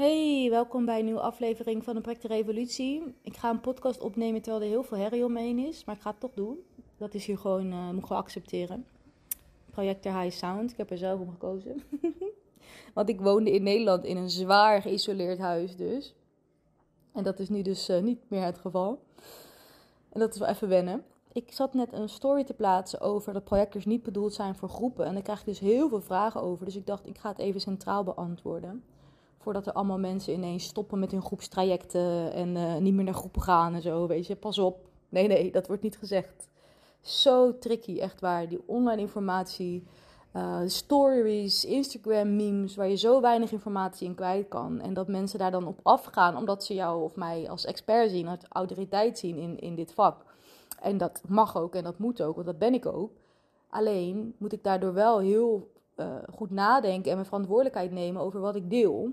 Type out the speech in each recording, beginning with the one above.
Hey, welkom bij een nieuwe aflevering van de Project Revolutie. Ik ga een podcast opnemen terwijl er heel veel herrie omheen is, maar ik ga het toch doen. Dat is hier gewoon, uh, moet gewoon accepteren. Projector High Sound, ik heb er zelf om gekozen. Want ik woonde in Nederland in een zwaar geïsoleerd huis dus. En dat is nu dus uh, niet meer het geval. En dat is wel even wennen. Ik zat net een story te plaatsen over dat projectors niet bedoeld zijn voor groepen. En daar krijg ik dus heel veel vragen over. Dus ik dacht, ik ga het even centraal beantwoorden. Voordat er allemaal mensen ineens stoppen met hun groepstrajecten en uh, niet meer naar groepen gaan en zo. Weet je, pas op. Nee, nee, dat wordt niet gezegd. Zo tricky, echt waar. Die online informatie, uh, stories, Instagram memes, waar je zo weinig informatie in kwijt kan. En dat mensen daar dan op afgaan omdat ze jou of mij als expert zien, als autoriteit zien in, in dit vak. En dat mag ook en dat moet ook, want dat ben ik ook. Alleen moet ik daardoor wel heel uh, goed nadenken en mijn verantwoordelijkheid nemen over wat ik deel.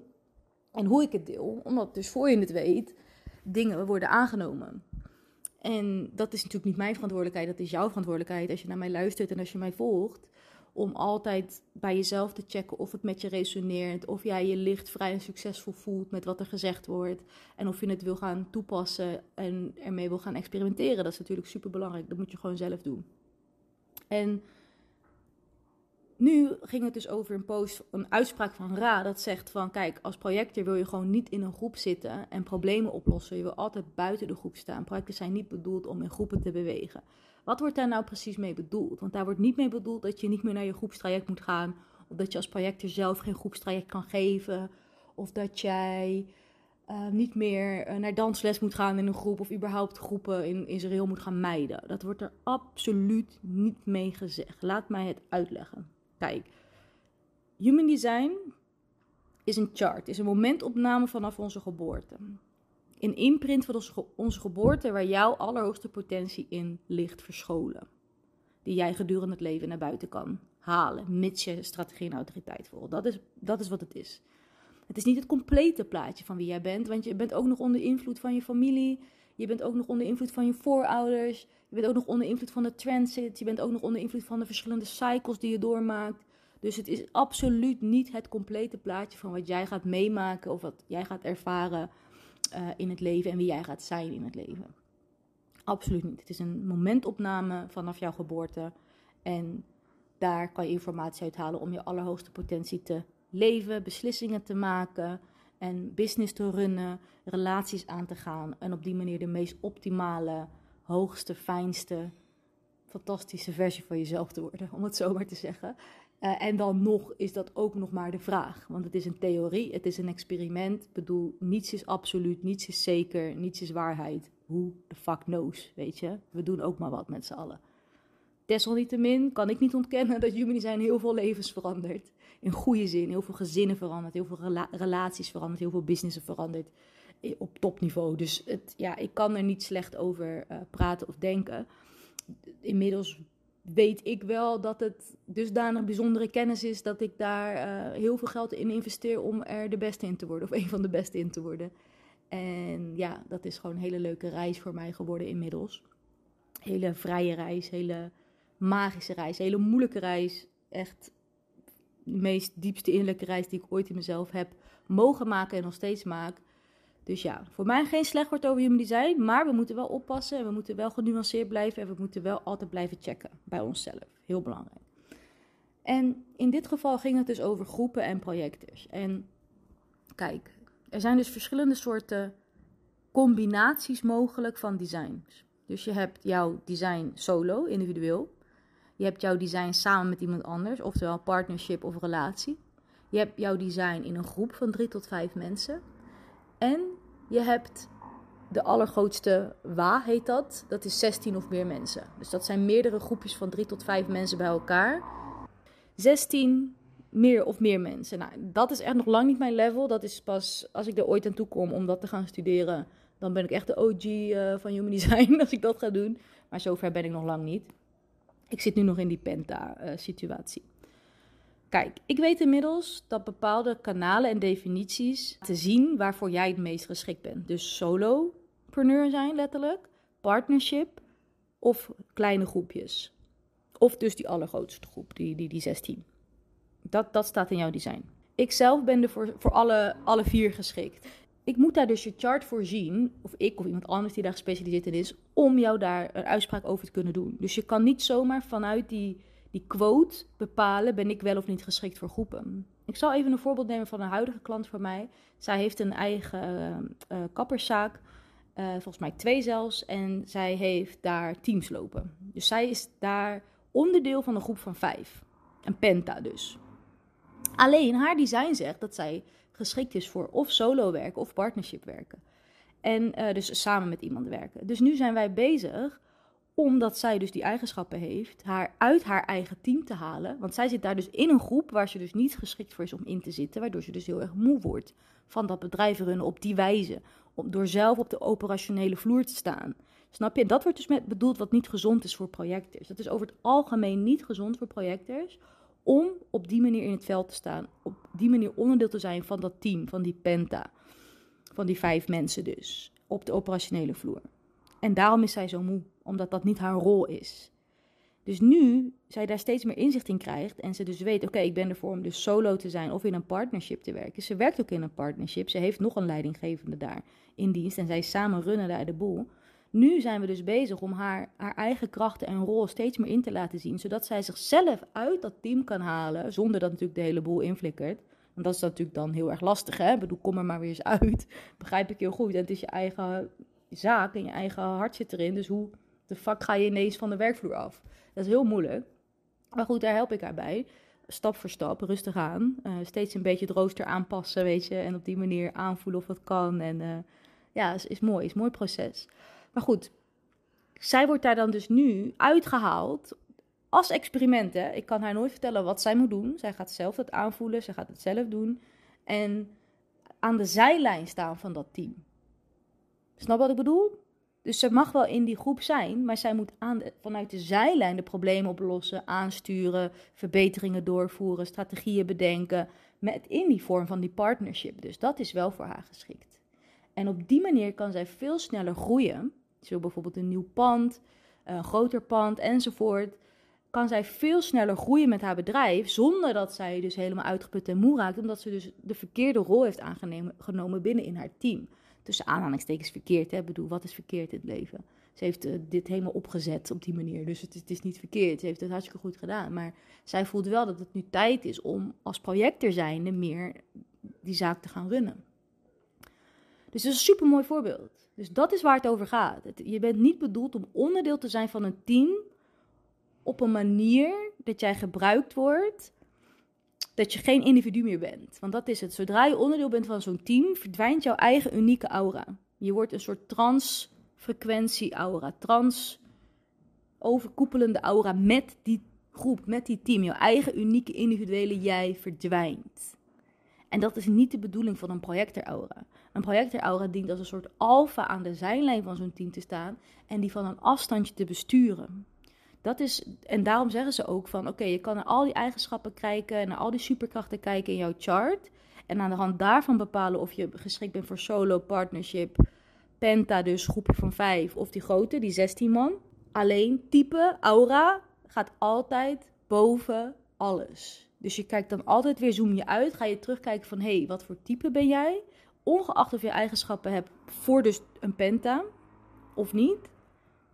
En hoe ik het deel. Omdat dus voor je het weet, dingen worden aangenomen. En dat is natuurlijk niet mijn verantwoordelijkheid, dat is jouw verantwoordelijkheid als je naar mij luistert en als je mij volgt. Om altijd bij jezelf te checken of het met je resoneert. Of jij je licht vrij en succesvol voelt met wat er gezegd wordt. En of je het wil gaan toepassen en ermee wil gaan experimenteren. Dat is natuurlijk super belangrijk. Dat moet je gewoon zelf doen. En nu ging het dus over een post, een uitspraak van Ra. Dat zegt van, kijk, als projector wil je gewoon niet in een groep zitten en problemen oplossen. Je wil altijd buiten de groep staan. Projecten zijn niet bedoeld om in groepen te bewegen. Wat wordt daar nou precies mee bedoeld? Want daar wordt niet mee bedoeld dat je niet meer naar je groepstraject moet gaan. Of dat je als projector zelf geen groepstraject kan geven. Of dat jij uh, niet meer uh, naar dansles moet gaan in een groep. Of überhaupt groepen in Israël moet gaan mijden. Dat wordt er absoluut niet mee gezegd. Laat mij het uitleggen. Kijk, human design is een chart, is een momentopname vanaf onze geboorte. Een imprint van onze, geboorte waar jouw allerhoogste potentie in ligt verscholen. Die jij gedurende het leven naar buiten kan halen, mits je strategie en autoriteit volgt. Dat is, dat is wat het is. Het is niet het complete plaatje van wie jij bent, want je bent ook nog onder invloed van je familie. Je bent ook nog onder invloed van je voorouders. Je bent ook nog onder invloed van de transit. Je bent ook nog onder invloed van de verschillende cycles die je doormaakt. Dus het is absoluut niet het complete plaatje van wat jij gaat meemaken of wat jij gaat ervaren uh, in het leven en wie jij gaat zijn in het leven. Absoluut niet. Het is een momentopname vanaf jouw geboorte. En daar kan je informatie uithalen om je allerhoogste potentie te leven, beslissingen te maken en business te runnen, relaties aan te gaan en op die manier de meest optimale, hoogste, fijnste, fantastische versie van jezelf te worden, om het zo maar te zeggen. Uh, en dan nog is dat ook nog maar de vraag. Want het is een theorie, het is een experiment. Ik bedoel, niets is absoluut, niets is zeker, niets is waarheid. Who the fuck knows, weet je? We doen ook maar wat met z'n allen. Desalniettemin kan ik niet ontkennen dat Human Design heel veel levens verandert. In goede zin, heel veel gezinnen verandert, heel veel rela relaties verandert, heel veel businessen verandert. Eh, op topniveau. Dus het, ja, ik kan er niet slecht over uh, praten of denken. Inmiddels weet ik wel dat het dusdanig bijzondere kennis is dat ik daar uh, heel veel geld in investeer om er de beste in te worden, of een van de beste in te worden. En ja, dat is gewoon een hele leuke reis voor mij geworden inmiddels. Hele vrije reis, hele magische reis, hele moeilijke reis. Echt de meest diepste innerlijke reis die ik ooit in mezelf heb mogen maken en nog steeds maak. Dus ja, voor mij geen slecht woord over human design, maar we moeten wel oppassen en we moeten wel genuanceerd blijven en we moeten wel altijd blijven checken bij onszelf. Heel belangrijk. En in dit geval ging het dus over groepen en projectors. En kijk, er zijn dus verschillende soorten combinaties mogelijk van designs. Dus je hebt jouw design solo, individueel. Je hebt jouw design samen met iemand anders, oftewel partnership of relatie. Je hebt jouw design in een groep van drie tot vijf mensen. En je hebt de allergrootste WA, heet dat. Dat is 16 of meer mensen. Dus dat zijn meerdere groepjes van 3 tot 5 mensen bij elkaar. 16 meer of meer mensen. Nou, dat is echt nog lang niet mijn level. Dat is pas als ik er ooit aan toe kom om dat te gaan studeren. Dan ben ik echt de OG eh, van Human Design als ik dat ga doen. Maar zover ben ik nog lang niet. Ik zit nu nog in die penta-situatie. Kijk, ik weet inmiddels dat bepaalde kanalen en definities te zien waarvoor jij het meest geschikt bent. Dus solopreneur zijn letterlijk, partnership of kleine groepjes. Of dus die allergrootste groep, die, die, die 16. Dat, dat staat in jouw design. Ik zelf ben er voor, voor alle, alle vier geschikt. Ik moet daar dus je chart voor zien, of ik of iemand anders die daar gespecialiseerd in is, om jou daar een uitspraak over te kunnen doen. Dus je kan niet zomaar vanuit die, die quote bepalen, ben ik wel of niet geschikt voor groepen. Ik zal even een voorbeeld nemen van een huidige klant van mij. Zij heeft een eigen uh, kapperszaak, uh, volgens mij twee zelfs, en zij heeft daar teams lopen. Dus zij is daar onderdeel van een groep van vijf. Een penta dus. Alleen haar design zegt dat zij geschikt is voor of solo werken of partnership werken. En uh, dus samen met iemand werken. Dus nu zijn wij bezig, omdat zij dus die eigenschappen heeft, haar uit haar eigen team te halen. Want zij zit daar dus in een groep waar ze dus niet geschikt voor is om in te zitten. Waardoor ze dus heel erg moe wordt van dat bedrijf runnen op die wijze. Om, door zelf op de operationele vloer te staan. Snap je? Dat wordt dus met bedoeld wat niet gezond is voor projectors. Dat is over het algemeen niet gezond voor projectors om op die manier in het veld te staan. Op die manier onderdeel te zijn van dat team, van die penta. Van die vijf mensen dus. Op de operationele vloer. En daarom is zij zo moe, omdat dat niet haar rol is. Dus nu zij daar steeds meer inzicht in krijgt en ze dus weet, oké, ik ben ervoor om dus solo te zijn of in een partnership te werken. Ze werkt ook in een partnership, ze heeft nog een leidinggevende daar in dienst en zij samen runnen daar de boel. Nu zijn we dus bezig om haar, haar eigen krachten en rol steeds meer in te laten zien, zodat zij zichzelf uit dat team kan halen, zonder dat natuurlijk de hele boel inflikkert. Want dat is natuurlijk dan heel erg lastig, hè? Ik bedoel, kom er maar weer eens uit. Begrijp ik heel goed. En het is je eigen zaak en je eigen hart zit erin. Dus hoe de fuck ga je ineens van de werkvloer af? Dat is heel moeilijk. Maar goed, daar help ik haar bij. Stap voor stap, rustig aan. Uh, steeds een beetje het rooster aanpassen, weet je. En op die manier aanvoelen of het kan. En uh, ja, is, is mooi. Is een mooi proces. Maar goed, zij wordt daar dan dus nu uitgehaald als experiment. Hè? Ik kan haar nooit vertellen wat zij moet doen. Zij gaat zelf dat aanvoelen, zij gaat het zelf doen. En aan de zijlijn staan van dat team. Snap wat ik bedoel? Dus ze mag wel in die groep zijn, maar zij moet aan vanuit de zijlijn de problemen oplossen, aansturen, verbeteringen doorvoeren, strategieën bedenken. Met in die vorm van die partnership. Dus dat is wel voor haar geschikt. En op die manier kan zij veel sneller groeien zo bijvoorbeeld een nieuw pand, een groter pand enzovoort. Kan zij veel sneller groeien met haar bedrijf zonder dat zij dus helemaal uitgeput en moe raakt. Omdat ze dus de verkeerde rol heeft aangenomen binnen in haar team. Tussen aanhalingstekens verkeerd, hè. Ik bedoel, wat is verkeerd in het leven? Ze heeft uh, dit helemaal opgezet op die manier. Dus het, is niet verkeerd. Ze heeft het hartstikke goed gedaan. Maar zij voelt wel dat het nu tijd is om als projector zijnde meer die zaak te gaan runnen. Dus dat is een super mooi voorbeeld. Dus dat is waar het over gaat. je bent niet bedoeld om onderdeel te zijn van een team op een manier dat jij gebruikt wordt, dat je geen individu meer bent. Want dat is het. Zodra je onderdeel bent van zo'n team, verdwijnt jouw eigen unieke aura. Je wordt een soort transfrequentie-aura, trans overkoepelende aura met die groep, met die team. Jouw eigen unieke individuele jij verdwijnt. En dat is niet de bedoeling van een projector-aura. Een projector-aura dient als een soort alfa aan de zijlijn van zo'n team te staan en die van een afstandje te besturen. Dat is, en daarom zeggen ze ook van, oké, je kan naar al die eigenschappen kijken, en naar al die superkrachten kijken in jouw chart. En aan de hand daarvan bepalen of je geschikt bent voor solo, partnership, penta, dus groepje van vijf, of die grote, die 16 man. Alleen type, aura, gaat altijd boven alles. Dus je kijkt dan altijd weer, zoom je uit, ga je terugkijken van, hé, hey, wat voor type ben jij? Ongeacht of je eigenschappen hebt voor dus een penta of niet,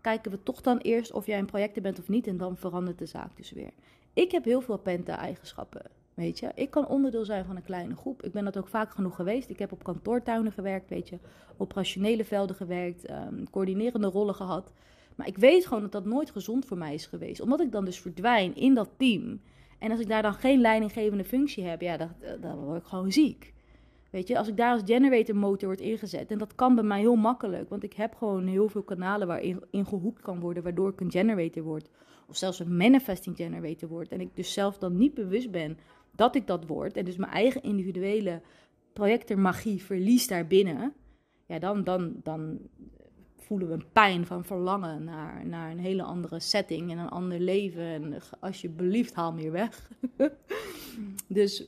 kijken we toch dan eerst of jij een projector bent of niet en dan verandert de zaak dus weer. Ik heb heel veel penta-eigenschappen, weet je. Ik kan onderdeel zijn van een kleine groep. Ik ben dat ook vaak genoeg geweest. Ik heb op kantoortuinen gewerkt, weet je, operationele velden gewerkt, um, coördinerende rollen gehad. Maar ik weet gewoon dat dat nooit gezond voor mij is geweest, omdat ik dan dus verdwijn in dat team. En als ik daar dan geen leidinggevende functie heb, ja, dan, dan word ik gewoon ziek. Weet je, als ik daar als generator motor wordt ingezet, en dat kan bij mij heel makkelijk, want ik heb gewoon heel veel kanalen waarin in gehoekt kan worden, waardoor ik een generator word. Of zelfs een manifesting generator word. En ik dus zelf dan niet bewust ben dat ik dat word. En dus mijn eigen individuele projectormagie verlies daarbinnen. Ja, dan, dan, dan voelen we een pijn van verlangen naar, naar een hele andere setting en een ander leven. En alsjeblieft, haal meer weg. dus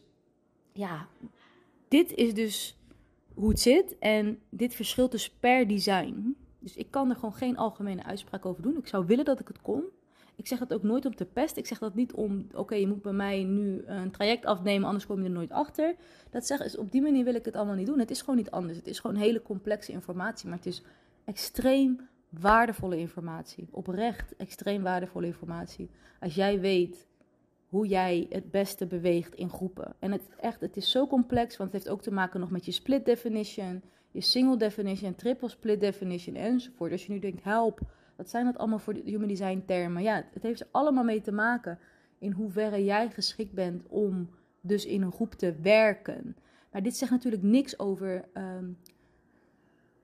ja, dit is dus hoe het zit. En dit verschilt dus per design. Dus ik kan er gewoon geen algemene uitspraak over doen. Ik zou willen dat ik het kon. Ik zeg dat ook nooit om te pesten. Ik zeg dat niet om, oké, je moet bij mij nu een traject afnemen, anders kom je er nooit achter. Dat zeg is, op die manier wil ik het allemaal niet doen. Het is gewoon niet anders. Het is gewoon hele complexe informatie, maar het is extreem waardevolle informatie. Oprecht extreem waardevolle informatie. Als jij weet hoe jij het beste beweegt in groepen. En het, echt, het is zo complex, want het heeft ook te maken nog met je split definition, je single definition, triple split definition enzovoort. Als je nu denkt, help, wat zijn dat allemaal voor de human design termen? Ja, het heeft er allemaal mee te maken in hoeverre jij geschikt bent om dus in een groep te werken. Maar dit zegt natuurlijk niks over ehm,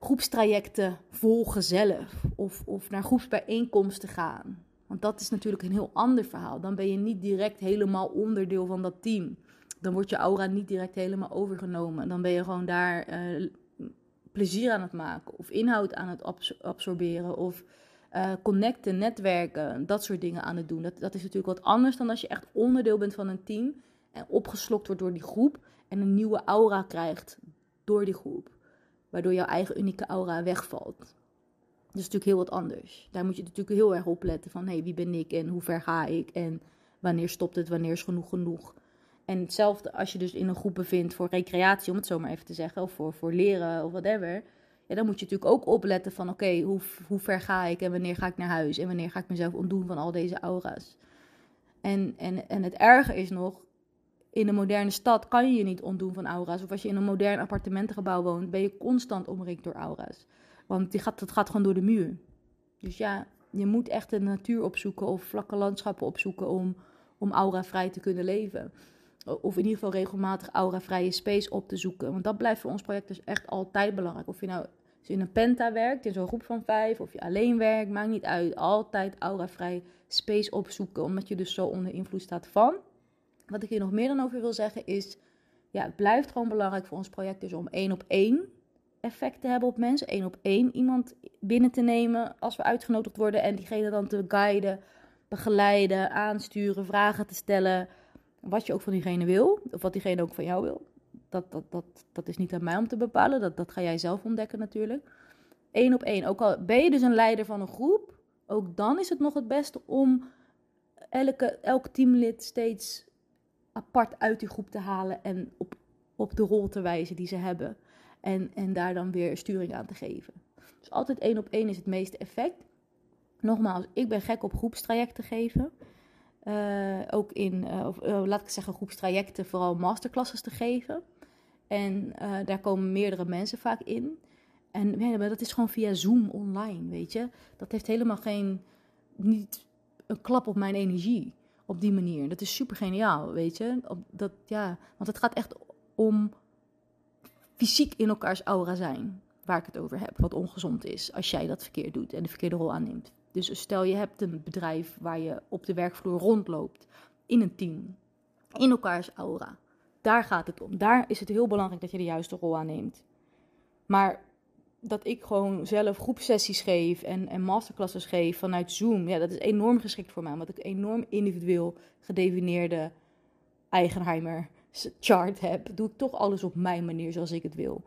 groepstrajecten volgen zelf of, of naar groepsbijeenkomsten gaan. Want dat is natuurlijk een heel ander verhaal. Dan ben je niet direct helemaal onderdeel van dat team. Dan wordt je aura niet direct helemaal overgenomen. Dan ben je gewoon daar uh, plezier aan het maken of inhoud aan het absorberen of uh, connecten, netwerken, dat soort dingen aan het doen. Dat, dat is natuurlijk wat anders dan als je echt onderdeel bent van een team en opgeslokt wordt door die groep en een nieuwe aura krijgt door die groep. Waardoor jouw eigen unieke aura wegvalt. Is natuurlijk heel wat anders. Daar moet je natuurlijk heel erg op letten van hey, wie ben ik en hoe ver ga ik en wanneer stopt het, wanneer is genoeg genoeg. En hetzelfde als je dus in een groep bevindt voor recreatie, om het zo maar even te zeggen, of voor, voor leren of whatever. Ja, dan moet je natuurlijk ook opletten van oké, hoe, hoe ver ga ik en wanneer ga ik naar huis en wanneer ga ik mezelf ontdoen van al deze aura's. En, en, en het erge is nog, in een moderne stad kan je je niet ontdoen van aura's. Of als je in een modern appartementengebouw woont, ben je constant omringd door aura's. Want die gaat, het gaat gewoon door de muur. Dus ja, je moet echt de natuur opzoeken of vlakke landschappen opzoeken om, om aura-vrij te kunnen leven. Of in ieder geval regelmatig aura-vrije space op te zoeken. Want dat blijft voor ons project dus echt altijd belangrijk. Of je nou in een penta werkt, in zo'n groep van vijf, of je alleen werkt, maakt niet uit. Altijd aura-vrij space opzoeken, omdat je dus zo onder invloed staat van. Wat ik hier nog meer dan over wil zeggen is, ja, het blijft gewoon belangrijk voor ons project dus om één op één effect hebben op mensen. één op één iemand binnen te nemen als we uitgenodigd worden en diegene dan te guiden, begeleiden, aansturen, vragen te stellen. Wat je ook van diegene wil, of wat diegene ook van jou wil. Dat, dat, dat, dat is niet aan mij om te bepalen, dat, dat ga jij zelf ontdekken natuurlijk. Eén op één. Ook al ben je dus een leider van een groep, ook dan is het nog het beste om elke, elk teamlid steeds apart uit die groep te halen en op, op de rol te wijzen die ze hebben. En, en daar dan weer sturing aan te geven. Dus altijd één op één is het meeste effect. Nogmaals, ik ben gek op groepstrajecten geven. Uh, ook in, uh, of, uh, laat ik zeggen, groepstrajecten, vooral masterclasses te geven. En daar komen meerdere mensen vaak in. En ja, dat is gewoon via Zoom online, weet je. Dat heeft helemaal geen, niet een klap op mijn energie op die manier. Dat is super geniaal, weet je. Dat, ja, want het gaat echt om fysiek in elkaars aura zijn. Waar ik het over heb, wat ongezond is als jij dat verkeerd doet en de verkeerde rol aanneemt. Dus stel je hebt een bedrijf waar je op de werkvloer rondloopt, in een team, in elkaars aura. Daar gaat het om. Daar is het heel belangrijk dat je de juiste rol aanneemt. Maar dat ik gewoon zelf groepsessies geef en, en masterclasses geef vanuit Zoom, ja, dat is enorm geschikt voor mij. Omdat ik enorm individueel gedefinieerde eigenheimer chart heb, doe ik toch alles op mijn manier zoals ik het wil.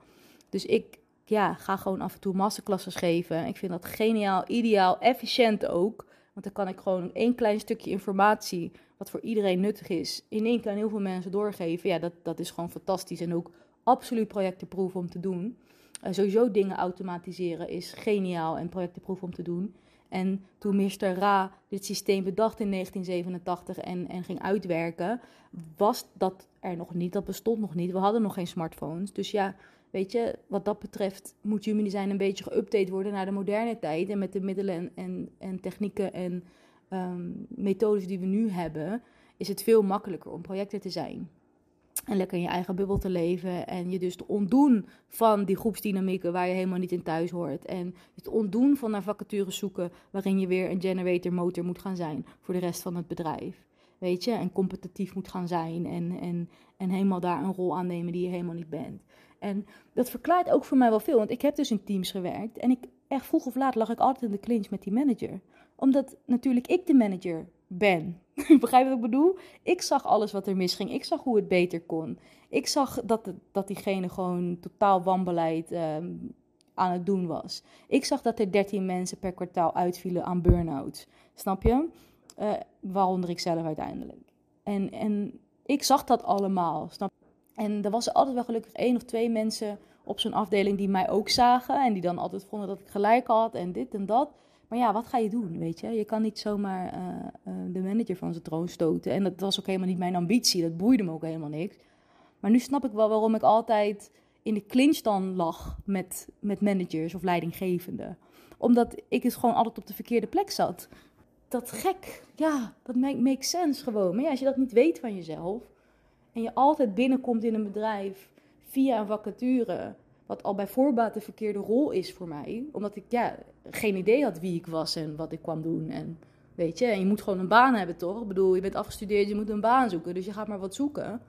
Dus ik ja, ga gewoon af en toe masterclasses geven. Ik vind dat geniaal, ideaal, efficiënt ook. Want dan kan ik gewoon één klein stukje informatie, wat voor iedereen nuttig is, in één keer aan heel veel mensen doorgeven. Ja, dat, dat is gewoon fantastisch en ook absoluut projectenproef om te doen. Uh, sowieso dingen automatiseren is geniaal en projectenproef om te doen. En toen Mr. Ra dit systeem bedacht in 1987 en, en ging uitwerken, was dat er nog niet. Dat bestond nog niet. We hadden nog geen smartphones. Dus ja, weet je, wat dat betreft moet Human Design een beetje geüpdate worden naar de moderne tijd. En met de middelen en, en, en technieken en um, methodes die we nu hebben, is het veel makkelijker om projecten te zijn. En lekker in je eigen bubbel te leven. En je dus te ontdoen van die groepsdynamieken waar je helemaal niet in thuis hoort. En je te ontdoen van naar vacatures zoeken waarin je weer een generator motor moet gaan zijn voor de rest van het bedrijf. Weet je, en competitief moet gaan zijn. En, en, en helemaal daar een rol aannemen die je helemaal niet bent. En dat verklaart ook voor mij wel veel. Want ik heb dus in teams gewerkt. En ik, echt vroeg of laat lag ik altijd in de clinch met die manager. Omdat natuurlijk ik de manager ben. Begrijp je wat ik bedoel? Ik zag alles wat er misging. Ik zag hoe het beter kon. Ik zag dat, dat diegene gewoon totaal wanbeleid ehm, aan het doen was. Ik zag dat er 13 mensen per kwartaal uitvielen aan burn-out. Snap je? Uh, waaronder ik zelf uiteindelijk. En, en ik zag dat allemaal, snap En er was altijd wel gelukkig één of twee mensen op zo'n afdeling die mij ook zagen. En die dan altijd vonden dat ik gelijk had en dit en dat. Maar ja, wat ga je doen, weet je? Je kan niet zomaar uh, uh, de manager van zijn troon stoten. En dat was ook helemaal niet mijn ambitie. Dat boeide me ook helemaal niks. Maar nu snap ik wel waarom ik altijd in de clinch dan lag met, met managers of leidinggevenden. Omdat ik dus gewoon altijd op de verkeerde plek zat. Dat gek, ja, dat make, makes sense gewoon. Maar ja, als je dat niet weet van jezelf en je altijd binnenkomt in een bedrijf via een vacature, wat al bij voorbaat de verkeerde rol is voor mij, omdat ik ja, geen idee had wie ik was en wat ik kwam doen. En weet je, en je moet gewoon een baan hebben toch? Ik bedoel, je bent afgestudeerd, je moet een baan zoeken, dus je gaat maar wat zoeken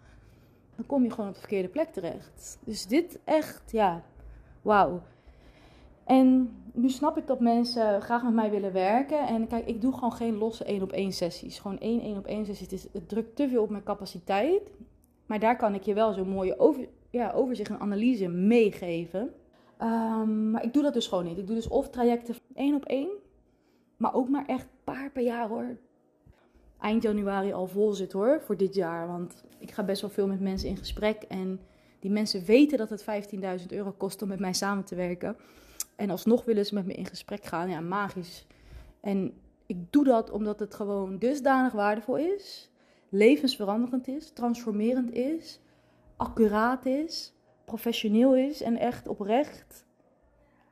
dan kom je gewoon op de verkeerde plek terecht. Dus dit echt, ja, wauw. En nu snap ik dat mensen graag met mij willen werken. En kijk, ik doe gewoon geen losse één op één sessies. Gewoon één één op één sessies. Het, het drukt te veel op mijn capaciteit. Maar daar kan ik je wel zo'n mooie over, ja, overzicht en analyse meegeven. Um, maar ik doe dat dus gewoon niet. Ik doe dus of trajecten één op één. Maar ook maar echt paar per jaar hoor eind januari al vol zit hoor, voor dit jaar. Want ik ga best wel veel met mensen in gesprek. En die mensen weten dat het 15.000 euro kost om met mij samen te werken. En alsnog willen ze met me in gesprek gaan. Ja, magisch. En ik doe dat omdat het gewoon dusdanig waardevol is. Levensveranderend is, transformerend is, accuraat is, professioneel is en echt oprecht.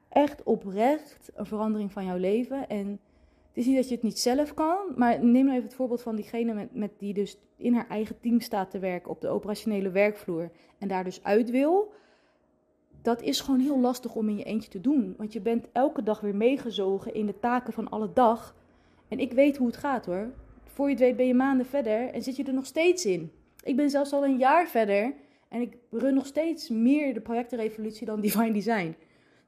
Echt oprecht een verandering van jouw leven. En het is niet dat je het niet zelf kan, maar neem nou even het voorbeeld van diegene met, met die dus in haar eigen team staat te werken op de operationele werkvloer en daar dus uit wil. Dat is gewoon heel lastig om in je eentje te doen, want je bent elke dag weer meegezogen in de taken van alle dag. En ik weet hoe het gaat hoor. Voor je het weet ben je maanden verder en zit je er nog steeds in. Ik ben zelfs al een jaar verder en ik run nog steeds meer de projectenrevolutie dan Divine Design.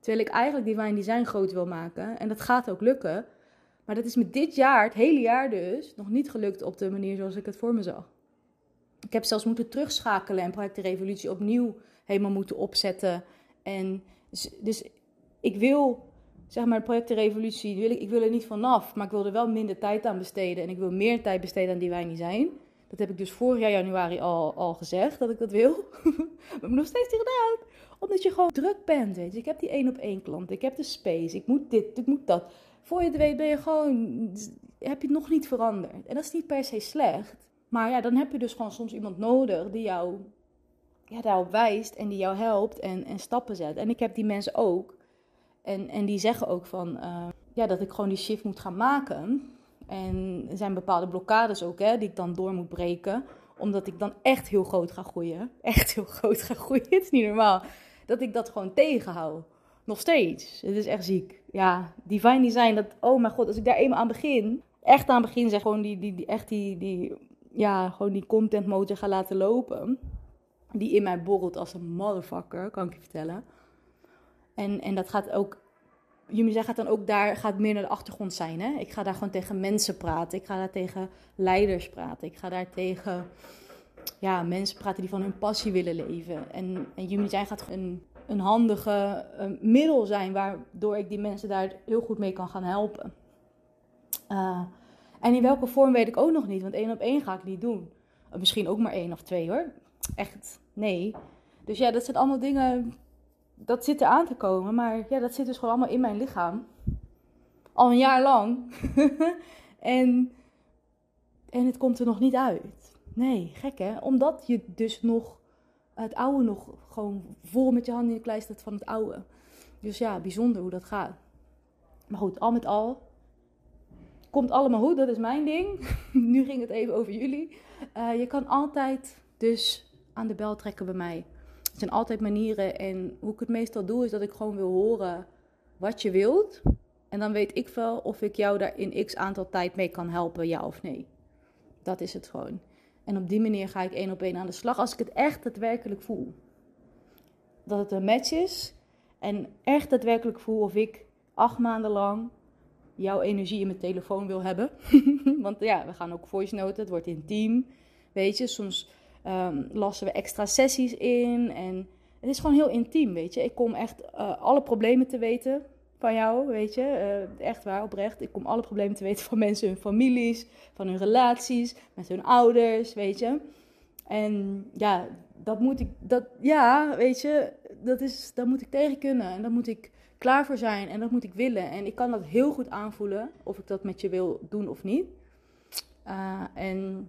Terwijl ik eigenlijk Divine Design groot wil maken en dat gaat ook lukken. Maar dat is me dit jaar, het hele jaar dus, nog niet gelukt op de manier zoals ik het voor me zag. Ik heb zelfs moeten terugschakelen en Project de Revolutie opnieuw helemaal moeten opzetten. En dus, ik wil, zeg maar, wil ik, ik wil er niet vanaf, maar ik wil er wel minder tijd aan besteden. En ik wil meer tijd besteden aan die zijn. Dat heb ik dus vorig jaar januari al, al gezegd, dat ik dat wil. maar ik nog steeds niet gedaan. Omdat je gewoon druk bent, weet je. Ik heb die één op één klant, ik heb de space, ik moet dit, ik moet dat voor je het weet ben je gewoon, heb je het nog niet veranderd. En dat is niet per se slecht. Maar ja, dan heb je dus gewoon soms iemand nodig die jou ja, daarop wijst en die jou helpt en, en stappen zet. En ik heb die mensen ook. En, en die zeggen ook van, uh, ja, dat ik gewoon die shift moet gaan maken. En er zijn bepaalde blokkades ook, hè, die ik dan door moet breken. Omdat ik dan echt heel groot ga groeien. Echt heel groot ga groeien. Het is niet normaal. Dat ik dat gewoon tegenhoud. Nog steeds. Het is echt ziek. Ja, divine design, dat, oh mijn god, als ik daar eenmaal aan begin, echt aan begin zeg, gewoon die, die, die, echt die, die, ja, gewoon die content motor ga laten lopen. Die in mij borrelt als een motherfucker, kan ik je vertellen. En, en dat gaat ook, Jullie gaat dan ook daar, gaat meer naar de achtergrond zijn. Hè? Ik ga daar gewoon tegen mensen praten. Ik ga daar tegen leiders praten. Ik ga daar tegen ja, mensen praten die van hun passie willen leven. En, en Human gaat een een handige middel zijn waardoor ik die mensen daar heel goed mee kan gaan helpen. Uh, en in welke vorm weet ik ook nog niet, want één op één ga ik niet doen. Misschien ook maar één of twee hoor. Echt, nee. Dus ja, dat zijn allemaal dingen, dat zit er aan te komen. Maar ja, dat zit dus gewoon allemaal in mijn lichaam. Al een jaar lang. en, en het komt er nog niet uit. Nee, gek hè? Omdat je dus nog het oude nog gewoon vol met je handen in de klei staat van het oude. Dus ja, bijzonder hoe dat gaat. Maar goed, al met al. Komt allemaal goed, dat is mijn ding. nu ging het even over jullie. Uh, je kan altijd dus aan de bel trekken bij mij. Er zijn altijd manieren. En hoe ik het meestal doe, is dat ik gewoon wil horen wat je wilt. En dan weet ik wel of ik jou daar in x aantal tijd mee kan helpen, ja of nee. Dat is het gewoon. En op die manier ga ik één op één aan de slag als ik het echt daadwerkelijk voel. Dat het een match is en echt daadwerkelijk voel of ik acht maanden lang jouw energie in mijn telefoon wil hebben. Want ja, we gaan ook voice noten, het wordt intiem. Weet je, soms um, lassen we extra sessies in en het is gewoon heel intiem, weet je. Ik kom echt uh, alle problemen te weten van jou, weet je. Eh, echt waar, oprecht. Ik kom alle problemen te weten van mensen, hun families, van hun relaties, met hun ouders, weet je. En ja, dat moet ik, dat, ja, weet je, dat is, dat moet ik tegen kunnen. En daar moet ik klaar voor zijn en dat moet ik willen. En ik kan dat heel goed aanvoelen, of ik dat met je wil doen of niet. Uh, en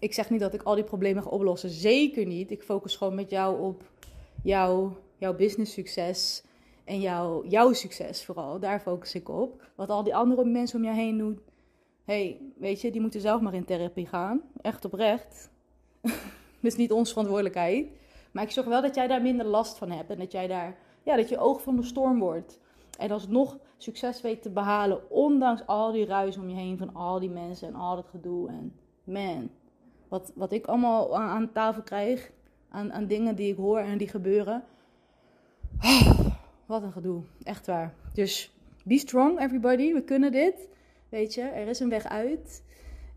ik zeg niet dat ik al die problemen ga oplossen. Zeker niet. Ik focus gewoon met jou op jouw, jouw business succes. En jouw, jouw succes vooral. Daar focus ik op. Wat al die andere mensen om jou heen doen. hey, weet je, die moeten zelf maar in therapie gaan. Echt oprecht. is niet onze verantwoordelijkheid. Maar ik zorg wel dat jij daar minder last van hebt. En dat jij daar, ja, dat je oog van de storm wordt. En alsnog succes weet te behalen. Ondanks al die ruis om je heen van al die mensen en al dat gedoe. En man, wat, wat ik allemaal aan, tafel krijg. Aan, aan dingen die ik hoor en die gebeuren. Oh, wat een gedoe. Echt waar. Dus be strong, everybody. We kunnen dit. Weet je, er is een weg uit.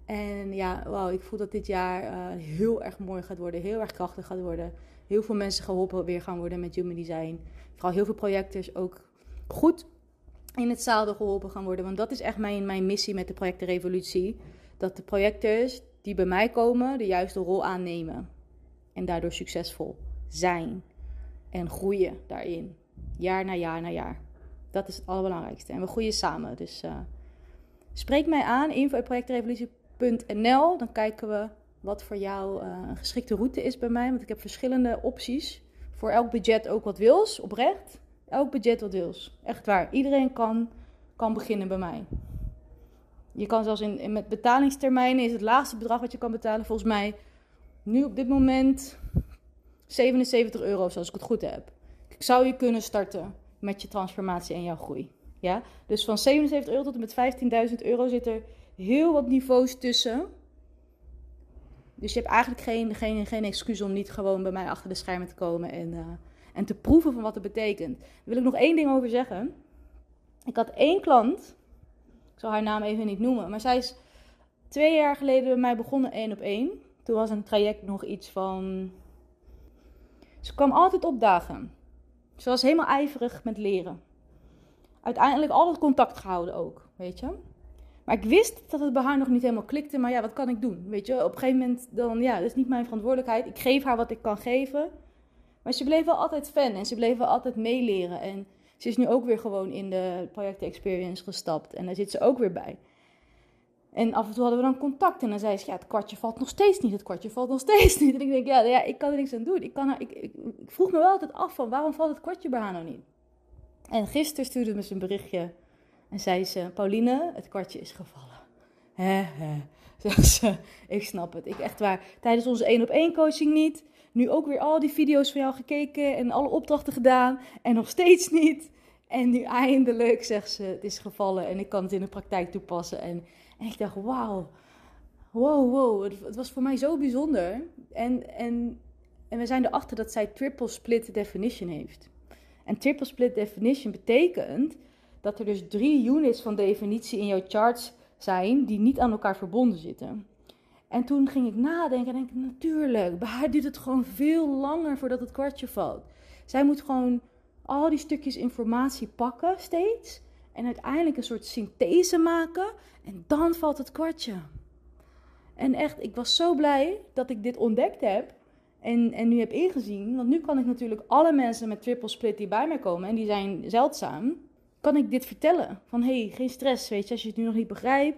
En ja, wow, ik voel dat dit jaar uh, heel erg mooi gaat worden. Heel erg krachtig gaat worden. Heel veel mensen geholpen weer gaan worden met Human Design. Vooral heel veel projectors ook goed in het zadel geholpen gaan worden. Want dat is echt mijn, mijn missie met de Projecten Revolutie. Dat de projectors die bij mij komen de juiste rol aannemen. En daardoor succesvol zijn. En groeien daarin. Jaar na jaar na jaar. Dat is het allerbelangrijkste. En we groeien samen. Dus uh, spreek mij aan, info.projectrevolutie.nl. Dan kijken we wat voor jou uh, een geschikte route is bij mij. Want ik heb verschillende opties. Voor elk budget ook wat wils, oprecht. Elk budget wat wils. Echt waar. Iedereen kan, kan beginnen bij mij. Je kan zelfs in, met betalingstermijnen is het laagste bedrag wat je kan betalen volgens mij nu op dit moment 77 euro, zoals ik het goed heb. Ik zou je kunnen starten met je transformatie en jouw groei. Ja? Dus van 77 euro tot en met 15.000 euro zit er heel wat niveaus tussen. Dus je hebt eigenlijk geen, geen, geen excuus om niet gewoon bij mij achter de schermen te komen en, uh, en te proeven van wat het betekent. Daar wil ik nog één ding over zeggen. Ik had één klant zal haar naam even niet noemen. Maar zij is twee jaar geleden bij mij begonnen één op één. Toen was een traject nog iets van. Ze kwam altijd opdagen. Ze was helemaal ijverig met leren. Uiteindelijk altijd contact gehouden ook, weet je. Maar ik wist dat het bij haar nog niet helemaal klikte. Maar ja, wat kan ik doen? Weet je, op een gegeven moment dan, ja, dat is niet mijn verantwoordelijkheid. Ik geef haar wat ik kan geven. Maar ze bleef wel altijd fan en ze bleef wel altijd meeleren. En ze is nu ook weer gewoon in de project experience gestapt. En daar zit ze ook weer bij. En af en toe hadden we dan contact. En dan zei ze, ja, het kwartje valt nog steeds niet. Het kwartje valt nog steeds niet. En ik denk, ja, ja ik kan er niks aan doen. Ik, kan, ik, ik, ik vroeg me wel altijd af van, waarom valt het kwartje bij haar nou niet? En gisteren stuurde ze een berichtje. En zei ze, Pauline, het kwartje is gevallen. Hè, hè. Ik snap het. Ik echt waar. Tijdens onze één op één coaching niet. Nu ook weer al die video's van jou gekeken en alle opdrachten gedaan. En nog steeds niet. En nu eindelijk, zegt ze, het is gevallen en ik kan het in de praktijk toepassen. En, en ik dacht, wauw, wow, wow, het, het, was voor mij zo bijzonder. En, en, en we zijn erachter dat zij triple split definition heeft. En triple split definition betekent dat er dus drie units van definitie in jouw charts zijn die niet aan elkaar verbonden zitten. En toen ging ik nadenken en denk ik, natuurlijk, bij haar duurt het gewoon veel langer voordat het kwartje valt. Zij moet gewoon al die stukjes informatie pakken steeds. En uiteindelijk een soort synthese maken. En dan valt het kwartje. En echt, ik was zo blij dat ik dit ontdekt heb. En, en nu heb ingezien. Want nu kan ik natuurlijk alle mensen met triple split die bij mij komen. En die zijn zeldzaam. Kan ik dit vertellen. Van hé, hey, geen stress. Weet je, als je het nu nog niet begrijpt.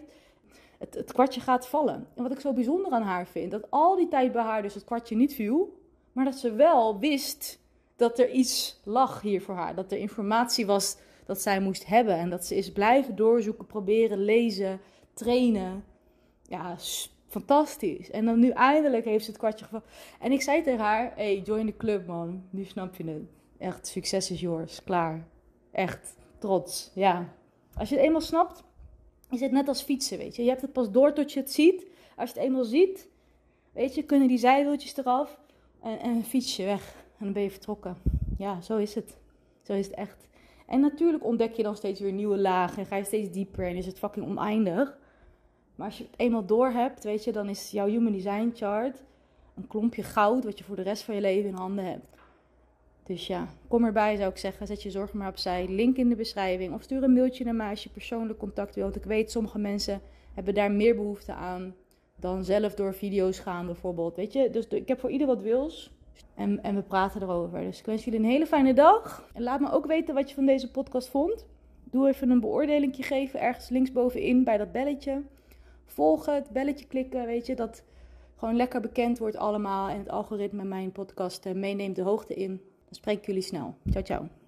Het, het kwartje gaat vallen. En wat ik zo bijzonder aan haar vind. Dat al die tijd bij haar dus het kwartje niet viel. Maar dat ze wel wist dat er iets lag hier voor haar. Dat er informatie was dat zij moest hebben. En dat ze is blijven doorzoeken, proberen, lezen, trainen. Ja, fantastisch. En dan nu eindelijk heeft ze het kwartje gevallen. En ik zei tegen haar, hey, join de club man. Nu snap je het. Echt, succes is yours. Klaar. Echt, trots. Ja. Als je het eenmaal snapt, is het net als fietsen, weet je. Je hebt het pas door tot je het ziet. Als je het eenmaal ziet, weet je, kunnen die zijwieltjes eraf en, en fiets je weg. En dan ben je vertrokken. Ja, zo is het. Zo is het echt. En natuurlijk ontdek je dan steeds weer nieuwe lagen. En ga je steeds dieper en is het fucking oneindig. Maar als je het eenmaal door hebt, weet je, dan is jouw Human Design Chart een klompje goud wat je voor de rest van je leven in handen hebt. Dus ja, kom erbij zou ik zeggen. Zet je zorgen maar opzij. Link in de beschrijving. Of stuur een mailtje naar mij als je persoonlijk contact wilt. Ik weet, sommige mensen hebben daar meer behoefte aan dan zelf door video's gaan bijvoorbeeld. Weet je, dus ik heb voor ieder wat wils. En, en we praten erover. Dus ik wens jullie een hele fijne dag. En laat me ook weten wat je van deze podcast vond. Doe even een beoordelingje geven ergens linksbovenin bij dat belletje. Volg het, belletje klikken, weet je, dat gewoon lekker bekend wordt allemaal en het algoritme mijn podcast eh, meeneemt de hoogte in. Spreek jullie snel. Ciao, ciao.